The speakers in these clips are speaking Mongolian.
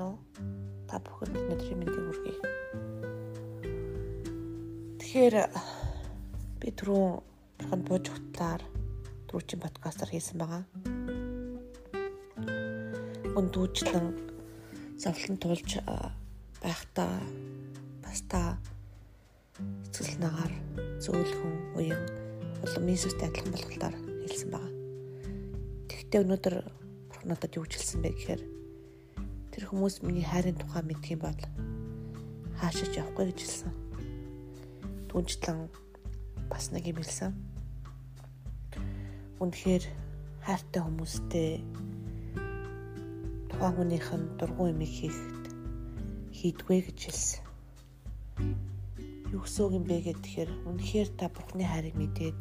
уу? Та бүхэнд өнөөдрийн мэндийг хүргэе. Тэгэхээр би түрүүн бурханд бууж хөтлөөр түрүүчийн подкастаар хийсэн байгаа. Өндүүчлэн зовлон тулж байхдаа бас та эцэс нагаар зөөлхөн уян улам Иесустэй адилхан болохлоор хэлсэн байгаа. Тэгэхдээ өнөөдөр бурхан надад юу хэлсэн бэ гэхээр тэр хүмүүс миний хайрын тухай мэдх юм бол хаашаач явахгүй гэж хэлсэн. Түнчлэн бас нэг юм хэлсэн. Үнэхээр хайртай хүмүүстэй тухайн хүнийх нь дургуун юм хийхэд хийдгүй гэж хэлсэн. Юу гэсэн юм бэ гэхээр үнэхээр та бурхны хайрыг мэдээд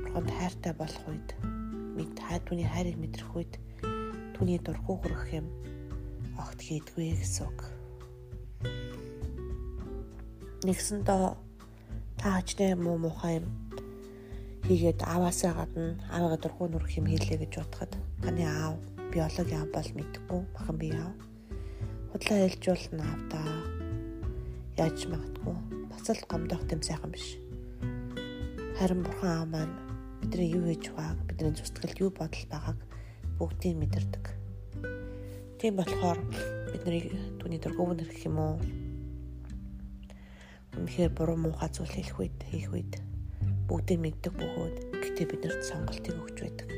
бурханд хайртай болох үед мэд хай түүний хайрыг мэдрэх үед түүний дургу хүрэх юм огт хийдгүй гэсэн үг. Нэгсэндээ та ажны муу мухай юм хийгээд аваасаа гадна аавыгаа дургу нүрх юм хийлээ гэж бодоход таны аав биологи аав бол мэдхгүй махан би аав. Худлаа хэлж болно аав та. Яаж магадгүй. Бас л гомдох юм сайхан биш. Харин бурхан аав маань бидний юу хийж байгааг бидний зүсгэлд юу бодол байгааг бүгдийг мэдэрдэг. Тийм болохоор бидний түүний дургуун нэрх юм уу? Үнэхээр буруу муухай зүйл хийх үед хийх үед бүгдийг мэддэг бөгөөд гэтээ биднэрт сонголтыг өгч байдаг.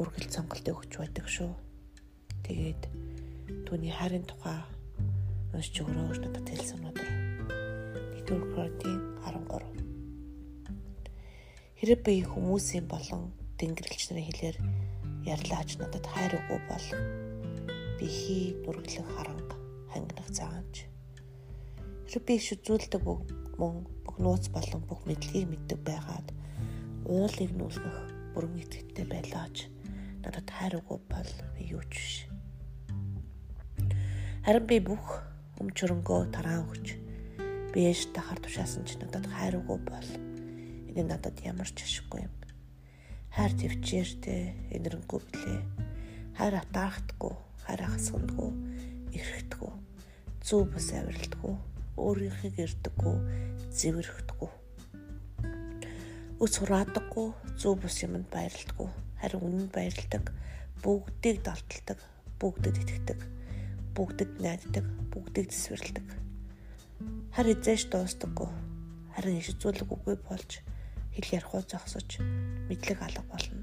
Үргэлж сонголтыг өгч байдаг шүү. Тэгээд түүний хайрын тухай уншиж өгөрөө надад хэлсэн. 1-р Коринтын 13 Хэрэг би хүмүүсийн болон тэнгэрлэгч нарын хэлээр ярьлаач надад хайр өгөө бол би хий нүргэлэх харанга хангинах заач. Хэрэг би их үзүүлдэг мөн бүх нууц болон бүх мэдлэгийг мэддэг байгаад уулыг нүүлгэх бүрэн итгэвтэй байлаач надад хайр өгөө бол би юу ч биш. Харин би бүх өм чөрөнгөө тараан өгч би ээж тахар тушаасан ч надад хайр өгөө бол энэ надад ямар ч ашиггүй юм хайр төвчээртэй энэрэнгүй блэ. Хайр атахдаггүй, хайр хасгандгүй, эрхтдэггүй, зүв бас авиралдаггүй, өөрийнхийг ирдэггүй, зэвэрхдэггүй. Үс хураадаггүй, зүв бус юмд баярлдаггүй, харин үнэнд баярладаг, бүгдийг далталдаг, бүгдэд итгэдэг, бүгдэд найддаг, бүгдийг зэсвэрлэдэг. Хар эзэж дуустдаггүй, харин иш зүйлэг үгүй болж хэл ярихуу зогсож мэдлэг алга болно.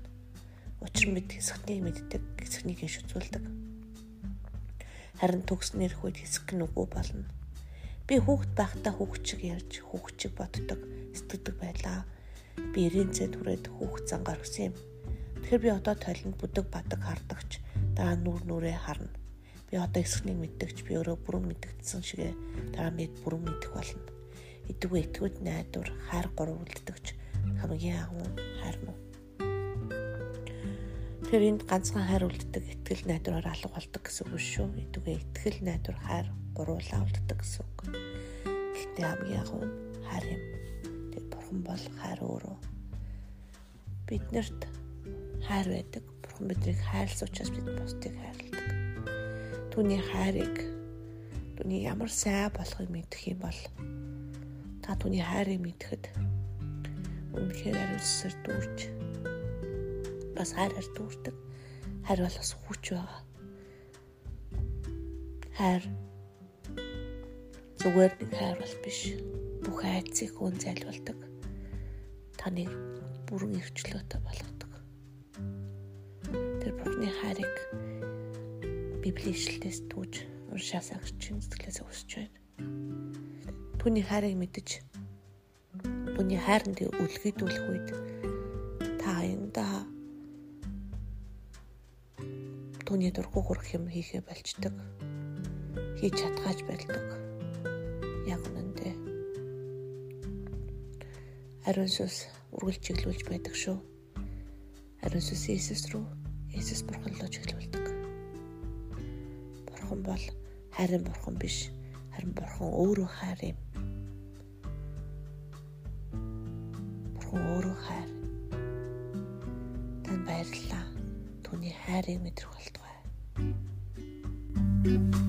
Учир мэд хэсэгнийг мэддэг, хэсэгнийг шүцүүлдэг. Харин төгснөр хүйд хэсэг нь үгүй болно. Би хүүхэд байхдаа хүүхчиг ярьж, хүүхчиг боддог, сэтгэдэг байлаа. Би ирэнцээ түрээд хүүхд зангаар өсөн юм. Тэгэхээр би одоо толинд бүдэг бадаг хардагч, дараа нүр нүрээ харна. Би одоо эсхнийг мэддэгч би өөрөө бүрэн мэддэгдсэн шигээ дараа мэд бүрэн мэдэх болно. Идэггүй итгэвд найдвар, хайр гурав үлддэгч хамгийн агуу хайр мөн. Тэр энд ганцхан хайр үлддэг итгэл найдвараар алга болдог гэсэн үг шүү. Эдгээр итгэл найдвар хайр гуруулаа үлддэг гэсэн үг. Гэхдээ хамгийн агуу нь хайр юм. Тэр бурхан бол хайр өөрөө. Биднэрт хайр байдаг. Бурхан биднийг хайрлах учраас бид бусдыг хайрладаг. Түүний хайрыг түүний ямар сайн болохыг мэдэх юм бол та түүний хайрыг мэдхэд үнэхээр ариусаар дүүрч бас хайраар дүүрдэг. Хайр бол бас хүч байгаа. Хайр зүгээр нэг хайр бол биш. Бүх айцыг хүн зайлуулдаг. Таныг бүрэн эрхчлөөтэй болгодог. Тэр бурхны хайрыг Библийн ишлэлээс түүж уншаасаа гэж чинь сэтгэлээсээ хүсэж байна. Түүний хайрыг мэдэж Түүний хайранд үлгэдүүлэх үед та аяндаа түүний дургу хүрэх юм хийхэ болчдөг. Хийж чадгааж байлдаг. Яг үнэндээ. Ариун сүс үргэлж чиглүүлж байдаг шүү. Ариун сүс Иесус рүү Иесус бурхан руу чиглүүлдэг. Бурхан бол хайрын бурхан биш. Харин бурхан өөрөө хайр юм. Бурхан өөрөө хайр. Хайрыг мэдрэх болтугай. байна.